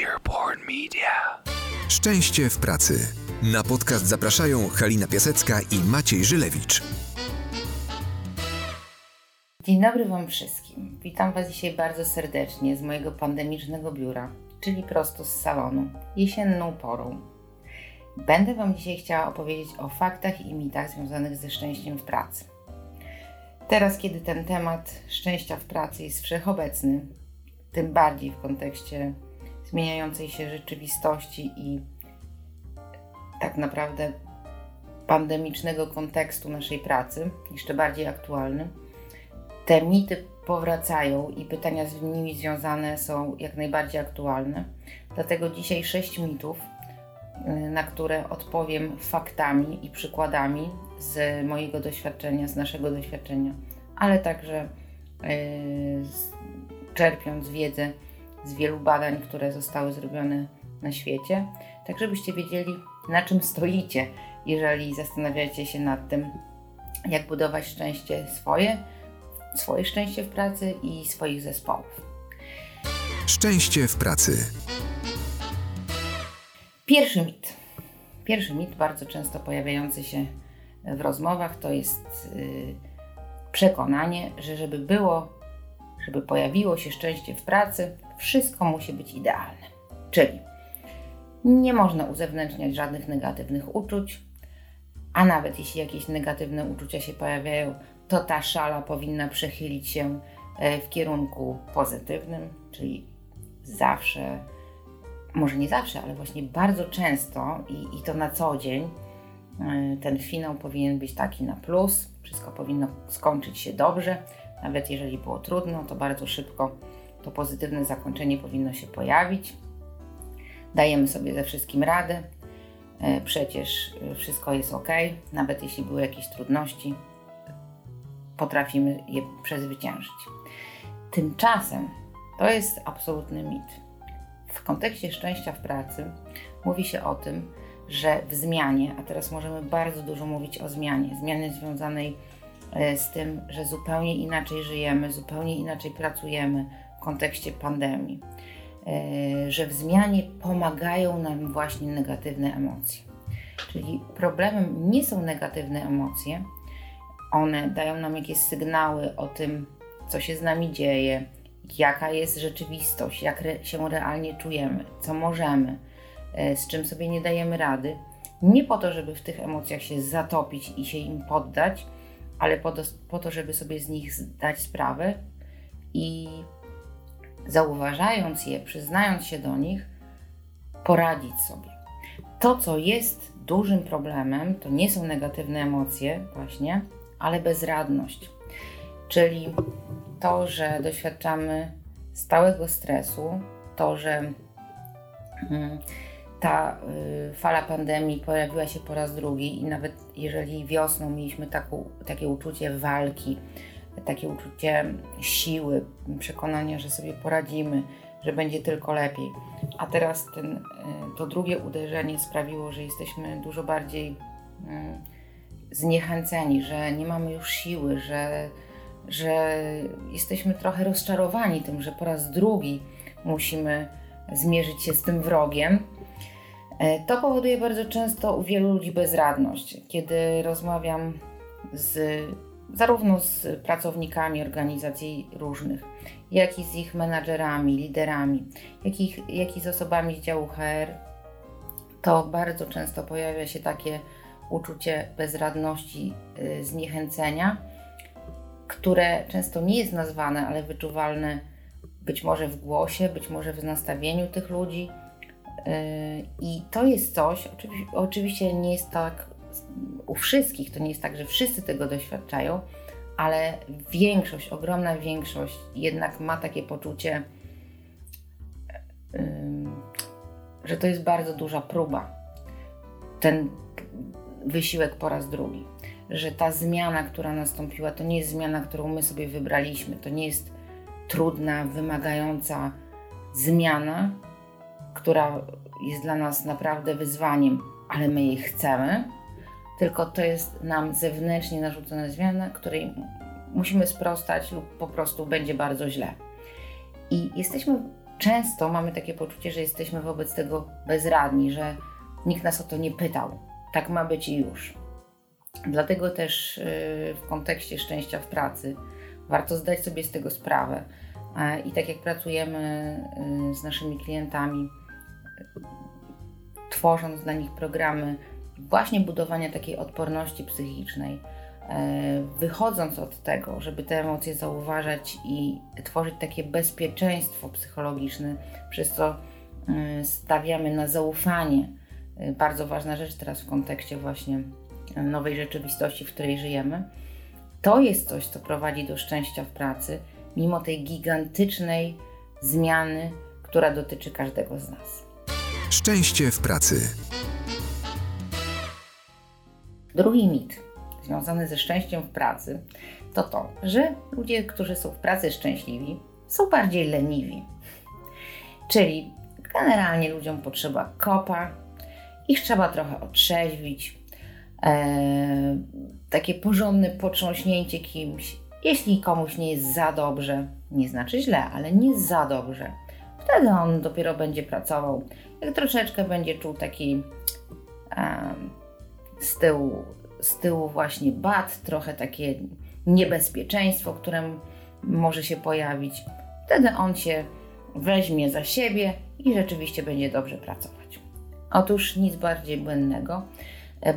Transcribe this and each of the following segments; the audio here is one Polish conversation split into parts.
Earborn Media. Szczęście w pracy. Na podcast zapraszają Halina Piasecka i Maciej Żylewicz. Dzień dobry Wam wszystkim. Witam Was dzisiaj bardzo serdecznie z mojego pandemicznego biura, czyli prosto z salonu, jesienną porą. Będę Wam dzisiaj chciała opowiedzieć o faktach i mitach związanych ze szczęściem w pracy. Teraz, kiedy ten temat szczęścia w pracy jest wszechobecny, tym bardziej w kontekście zmieniającej się rzeczywistości i tak naprawdę pandemicznego kontekstu naszej pracy, jeszcze bardziej aktualny, te mity powracają i pytania z nimi związane są jak najbardziej aktualne. Dlatego dzisiaj sześć mitów, y, na które odpowiem faktami i przykładami z mojego doświadczenia, z naszego doświadczenia, ale także yy, czerpiąc wiedzę z wielu badań, które zostały zrobione na świecie, tak żebyście wiedzieli, na czym stoicie, jeżeli zastanawiacie się nad tym, jak budować szczęście swoje, swoje szczęście w pracy i swoich zespołów. Szczęście w pracy. Pierwszy mit. Pierwszy mit, bardzo często pojawiający się w rozmowach, to jest yy, przekonanie, że żeby było, żeby pojawiło się szczęście w pracy, wszystko musi być idealne. Czyli nie można uzewnętrzniać żadnych negatywnych uczuć, a nawet jeśli jakieś negatywne uczucia się pojawiają, to ta szala powinna przechylić się e, w kierunku pozytywnym, czyli zawsze, może nie zawsze, ale właśnie bardzo często i, i to na co dzień, e, ten finał powinien być taki na plus, wszystko powinno skończyć się dobrze, nawet jeżeli było trudno, to bardzo szybko to pozytywne zakończenie powinno się pojawić. Dajemy sobie ze wszystkim radę. E, przecież e, wszystko jest ok, nawet jeśli były jakieś trudności, potrafimy je przezwyciężyć. Tymczasem to jest absolutny mit. W kontekście szczęścia w pracy mówi się o tym, że w zmianie, a teraz możemy bardzo dużo mówić o zmianie, zmianie związanej e, z tym, że zupełnie inaczej żyjemy, zupełnie inaczej pracujemy, kontekście pandemii, e, że w zmianie pomagają nam właśnie negatywne emocje. Czyli problemem nie są negatywne emocje, one dają nam jakieś sygnały o tym, co się z nami dzieje, jaka jest rzeczywistość, jak re się realnie czujemy, co możemy, e, z czym sobie nie dajemy rady. Nie po to, żeby w tych emocjach się zatopić i się im poddać, ale po to, po to żeby sobie z nich zdać sprawę i zauważając je, przyznając się do nich, poradzić sobie. To, co jest dużym problemem, to nie są negatywne emocje, właśnie, ale bezradność. Czyli to, że doświadczamy stałego stresu, to, że mm, ta y, fala pandemii pojawiła się po raz drugi i nawet jeżeli wiosną mieliśmy taką, takie uczucie walki, takie uczucie siły, przekonania, że sobie poradzimy, że będzie tylko lepiej. A teraz ten, e, to drugie uderzenie sprawiło, że jesteśmy dużo bardziej mm, zniechęceni, że nie mamy już siły, że, że jesteśmy trochę rozczarowani tym, że po raz drugi musimy zmierzyć się z tym wrogiem. E, to powoduje bardzo często u wielu ludzi bezradność. Kiedy rozmawiam z zarówno z pracownikami organizacji różnych, jak i z ich menadżerami, liderami, jak i, jak i z osobami z działu HR, to bardzo często pojawia się takie uczucie bezradności, yy, zniechęcenia, które często nie jest nazwane, ale wyczuwalne być może w głosie, być może w nastawieniu tych ludzi. Yy, I to jest coś, oczywiście nie jest tak u wszystkich, to nie jest tak, że wszyscy tego doświadczają, ale większość, ogromna większość jednak ma takie poczucie, że to jest bardzo duża próba. Ten wysiłek po raz drugi. Że ta zmiana, która nastąpiła, to nie jest zmiana, którą my sobie wybraliśmy. To nie jest trudna, wymagająca zmiana, która jest dla nas naprawdę wyzwaniem, ale my jej chcemy tylko to jest nam zewnętrznie narzucona zmiana, której musimy sprostać lub po prostu będzie bardzo źle. I jesteśmy często mamy takie poczucie, że jesteśmy wobec tego bezradni, że nikt nas o to nie pytał. Tak ma być i już. Dlatego też y, w kontekście szczęścia w pracy warto zdać sobie z tego sprawę. I tak jak pracujemy y, z naszymi klientami, tworząc dla nich programy właśnie budowania takiej odporności psychicznej, e, wychodząc od tego, żeby te emocje zauważać i tworzyć takie bezpieczeństwo psychologiczne, przez co y, stawiamy na zaufanie. Y, bardzo ważna rzecz teraz w kontekście właśnie nowej rzeczywistości, w której żyjemy. To jest coś, co prowadzi do szczęścia w pracy, mimo tej gigantycznej zmiany, która dotyczy każdego z nas. Szczęście w pracy. Drugi mit związany ze szczęściem w pracy to to, że ludzie, którzy są w pracy szczęśliwi, są bardziej leniwi. Czyli generalnie ludziom potrzeba kopa, ich trzeba trochę otrzeźwić, e, takie porządne potrząśnięcie kimś. Jeśli komuś nie jest za dobrze, nie znaczy źle, ale nie za dobrze, wtedy on dopiero będzie pracował. Jak troszeczkę będzie czuł taki z tyłu, z tyłu właśnie bat, trochę takie niebezpieczeństwo, które może się pojawić, wtedy on się weźmie za siebie i rzeczywiście będzie dobrze pracować. Otóż nic bardziej błędnego.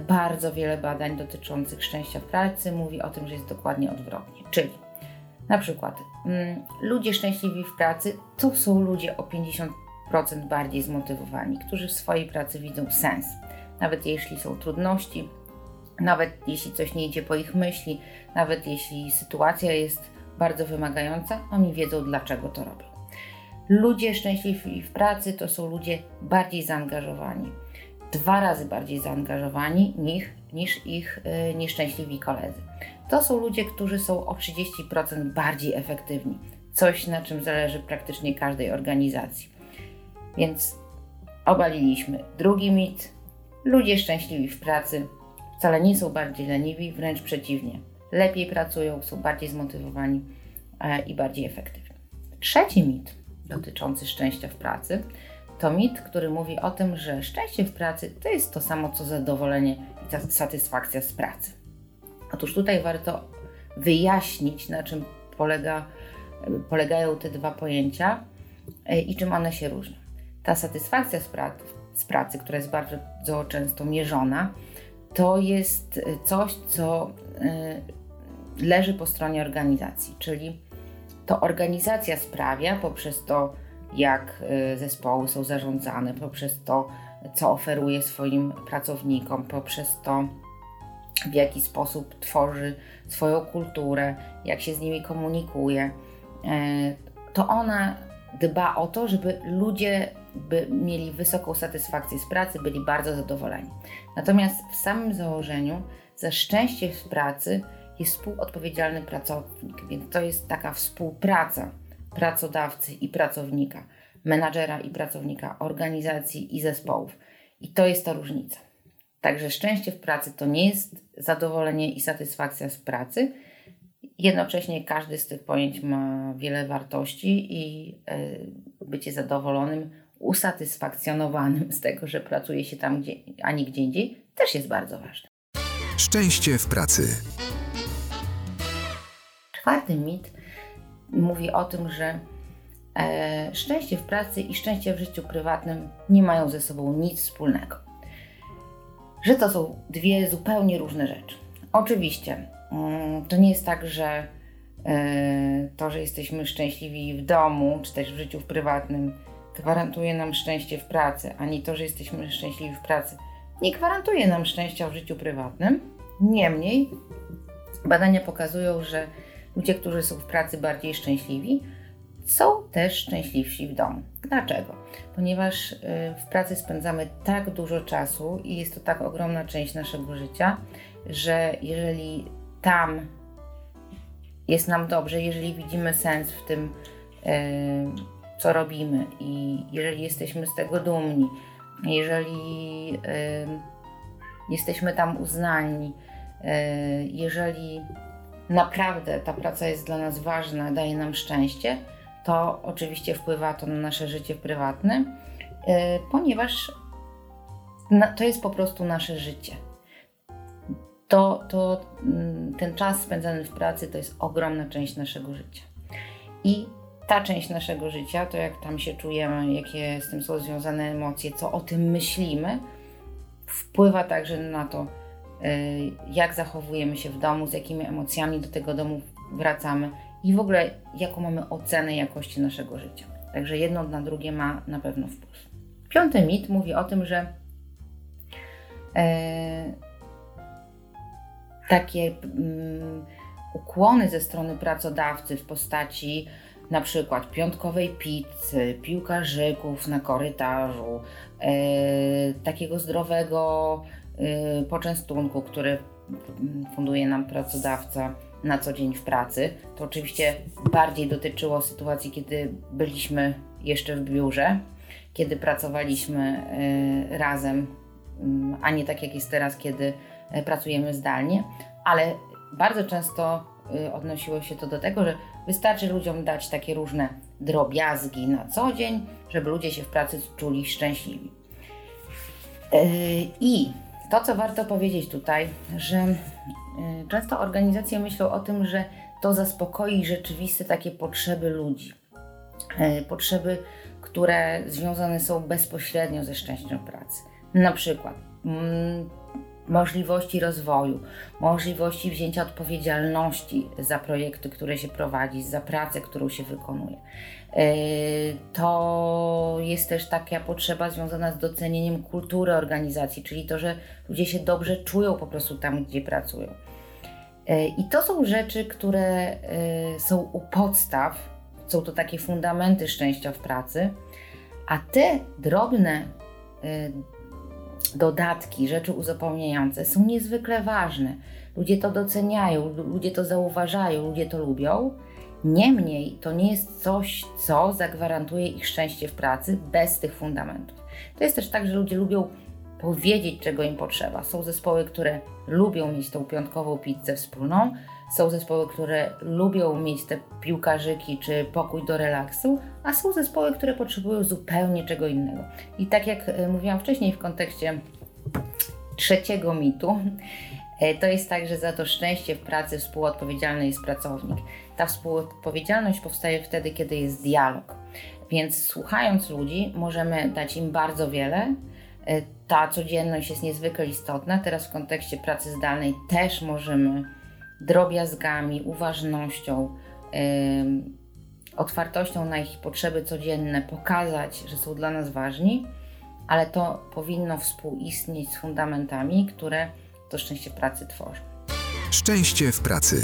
Bardzo wiele badań dotyczących szczęścia w pracy mówi o tym, że jest dokładnie odwrotnie. Czyli na przykład mm, ludzie szczęśliwi w pracy to są ludzie o 50% bardziej zmotywowani, którzy w swojej pracy widzą sens. Nawet jeśli są trudności, nawet jeśli coś nie idzie po ich myśli, nawet jeśli sytuacja jest bardzo wymagająca, oni wiedzą dlaczego to robią. Ludzie szczęśliwi w pracy to są ludzie bardziej zaangażowani dwa razy bardziej zaangażowani niż, niż ich y, nieszczęśliwi koledzy. To są ludzie, którzy są o 30% bardziej efektywni. Coś, na czym zależy praktycznie każdej organizacji. Więc obaliliśmy drugi mit. Ludzie szczęśliwi w pracy wcale nie są bardziej leniwi, wręcz przeciwnie. Lepiej pracują, są bardziej zmotywowani e, i bardziej efektywni. Trzeci mit dotyczący szczęścia w pracy to mit, który mówi o tym, że szczęście w pracy to jest to samo co zadowolenie i satysfakcja z pracy. Otóż tutaj warto wyjaśnić, na czym polega, polegają te dwa pojęcia e, i czym one się różnią. Ta satysfakcja z pracy, z pracy, która jest bardzo często mierzona, to jest coś, co e, leży po stronie organizacji, czyli to organizacja sprawia poprzez to, jak y, zespoły są zarządzane, poprzez to, co oferuje swoim pracownikom, poprzez to, w jaki sposób tworzy swoją kulturę, jak się z nimi komunikuje, to ona dba o to, żeby ludzie by mieli wysoką satysfakcję z pracy, byli bardzo zadowoleni. Natomiast w samym założeniu za szczęście w pracy jest współodpowiedzialny pracownik, więc to jest taka współpraca pracodawcy i pracownika, menadżera i pracownika, organizacji i zespołów. I to jest ta różnica. Także szczęście w pracy to nie jest zadowolenie i satysfakcja z pracy. Jednocześnie każdy z tych pojęć ma wiele wartości i e, bycie zadowolonym, usatysfakcjonowanym z tego, że pracuje się tam, gdzie, a nie gdzie indziej, też jest bardzo ważne. Szczęście w pracy. Czwarty mit mówi o tym, że e, szczęście w pracy i szczęście w życiu prywatnym nie mają ze sobą nic wspólnego. Że to są dwie zupełnie różne rzeczy. Oczywiście, mm, to nie jest tak, że e, to, że jesteśmy szczęśliwi w domu, czy też w życiu w prywatnym, gwarantuje nam szczęście w pracy, ani to, że jesteśmy szczęśliwi w pracy, nie gwarantuje nam szczęścia w życiu prywatnym. Niemniej, badania pokazują, że Ludzie, którzy są w pracy bardziej szczęśliwi, są też szczęśliwsi w domu. Dlaczego? Ponieważ y, w pracy spędzamy tak dużo czasu i jest to tak ogromna część naszego życia, że jeżeli tam jest nam dobrze, jeżeli widzimy sens w tym, y, co robimy i jeżeli jesteśmy z tego dumni, jeżeli y, jesteśmy tam uznani, jeżeli naprawdę ta praca jest dla nas ważna, daje nam szczęście, to oczywiście wpływa to na nasze życie prywatne, e, ponieważ to jest po prostu nasze życie. To, to mm, ten czas spędzany w pracy to jest ogromna część naszego życia. I ta część naszego życia, to jak tam się czujemy, jakie z tym są związane emocje, co o tym myślimy, wpływa także na to, e, jak zachowujemy się w domu, z jakimi emocjami do tego domu wracamy i w ogóle jaką mamy ocenę jakości naszego życia. Także jedno na drugie ma na pewno wpływ. Piąty mit mówi o tym, że e, takie mm, ukłony ze strony pracodawcy w postaci na przykład piątkowej pizzy, piłkarzyków na korytarzu, e, takiego zdrowego e, poczęstunku, który funduje nam pracodawca na co dzień w pracy. To oczywiście bardziej dotyczyło sytuacji, kiedy byliśmy jeszcze w biurze, kiedy pracowaliśmy e, razem, mm, a nie tak jak jest teraz, kiedy pracujemy zdalnie, ale bardzo często odnosiło się to do tego, że wystarczy ludziom dać takie różne drobiazgi na co dzień, żeby ludzie się w pracy czuli szczęśliwi. I to, co warto powiedzieć tutaj, że y, często organizacje myślą o tym, że to zaspokoi rzeczywiste takie potrzeby ludzi. Y, potrzeby, które związane są bezpośrednio ze szczęściem pracy. Na przykład mm, możliwości rozwoju, możliwości wzięcia odpowiedzialności za projekty, które się prowadzi, za pracę, którą się wykonuje. E, to jest też taka potrzeba związana z docenieniem kultury organizacji, czyli to, że ludzie się dobrze czują po prostu tam, gdzie pracują. E, I to są rzeczy, które e, są u podstaw, są to takie fundamenty szczęścia w pracy, a te drobne dodatki, rzeczy uzupełniające są niezwykle ważne. Ludzie to doceniają, ludzie to zauważają, ludzie to lubią. Niemniej to nie jest coś, co zagwarantuje ich szczęście w pracy bez tych fundamentów. To jest też tak, że ludzie lubią powiedzieć, czego im potrzeba. Są zespoły, które lubią mieć tą piątkową pizzę wspólną, są zespoły, które lubią mieć te piłkarzyki czy pokój do relaksu, a są zespoły, które potrzebują zupełnie czego innego. I tak jak e, mówiłam wcześniej w kontekście trzeciego mitu, e, to jest tak, że za to szczęście w pracy współodpowiedzialny jest pracownik. Ta współodpowiedzialność powstaje wtedy, kiedy jest dialog. Więc słuchając ludzi, możemy dać im bardzo wiele. E, ta codzienność jest niezwykle istotna. Teraz w kontekście pracy zdalnej też możemy drobiazgami, uważnością, otwartością na ich potrzeby codzienne pokazać, że są dla nas ważni, ale to powinno współistnieć z fundamentami, które to szczęście pracy tworzą. Szczęście w pracy.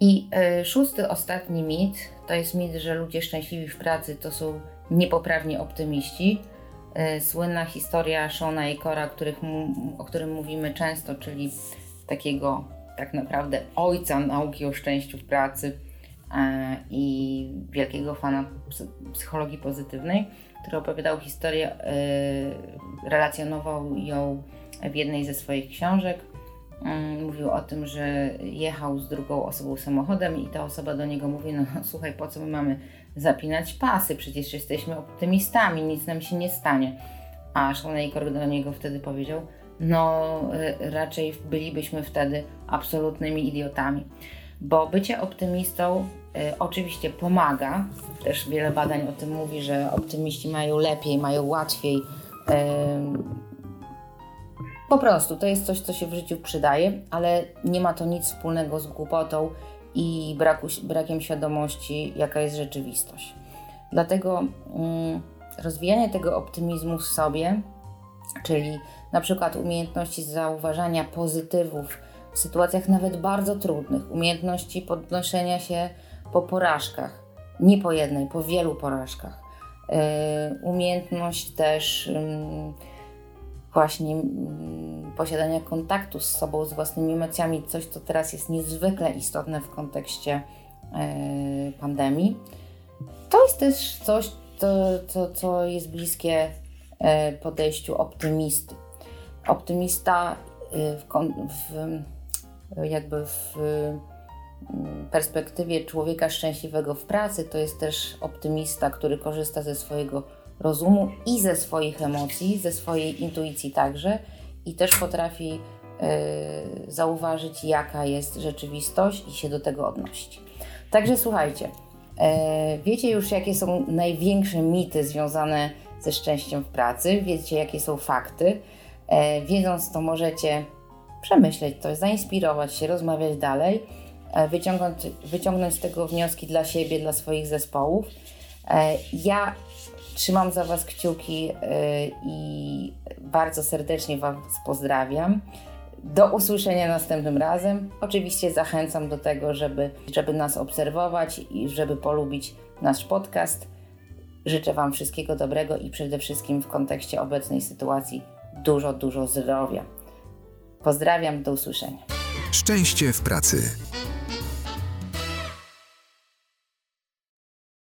I y, szósty, ostatni mit to jest mit, że ludzie szczęśliwi w pracy to są niepoprawni optymiści. Y, słynna historia Shona i Cora, których, o którym mówimy często, czyli takiego tak naprawdę ojca nauki o szczęściu w pracy e, i wielkiego fana psychologii pozytywnej, który opowiadał historię, e, relacjonował ją w jednej ze swoich książek. Mm, mówił o tym, że jechał z drugą osobą samochodem i ta osoba do niego mówi: No, słuchaj, po co my mamy zapinać pasy? Przecież jesteśmy optymistami, nic nam się nie stanie. A Szanejkor do niego wtedy powiedział: no y, raczej bylibyśmy wtedy absolutnymi idiotami. Bo bycie optymistą y, oczywiście pomaga, też wiele badań o tym mówi, że optymiści mają lepiej, mają łatwiej. Y, po prostu to jest coś, co się w życiu przydaje, ale nie ma to nic wspólnego z głupotą i braku, brakiem świadomości, jaka jest rzeczywistość. Dlatego mm, rozwijanie tego optymizmu w sobie, czyli na przykład umiejętności zauważania pozytywów w sytuacjach nawet bardzo trudnych, umiejętności podnoszenia się po porażkach, nie po jednej, po wielu porażkach. Yy, umiejętność też yy, właśnie yy, posiadania kontaktu z sobą, z własnymi emocjami, coś, co teraz jest niezwykle istotne w kontekście yy, pandemii. To jest też coś, co, co, co jest bliskie yy, podejściu optymisty optymista y, w, w, jakby w perspektywie człowieka szczęśliwego w pracy to jest też optymista, który korzysta ze swojego rozumu i ze swoich emocji, ze swojej intuicji także i też potrafi yy, zauważyć, jaka jest rzeczywistość i się do tego odnosić. Także słuchajcie, yy, wiecie już, jakie są największe mity związane ze szczęściem w pracy, wiecie, jakie są fakty. Yy, wiedząc to, możecie przemyśleć to, zainspirować się, rozmawiać dalej, wyciągnąć, wyciągnąć z tego wnioski dla siebie, dla swoich zespołów. Ja Trzymam za Was kciuki y, i bardzo serdecznie Was pozdrawiam. Do usłyszenia następnym razem. Oczywiście zachęcam do tego, żeby, żeby nas obserwować i żeby polubić nasz podcast. Życzę Wam wszystkiego dobrego i przede wszystkim w kontekście obecnej sytuacji dużo, dużo zdrowia. Pozdrawiam, do usłyszenia. Szczęście w pracy.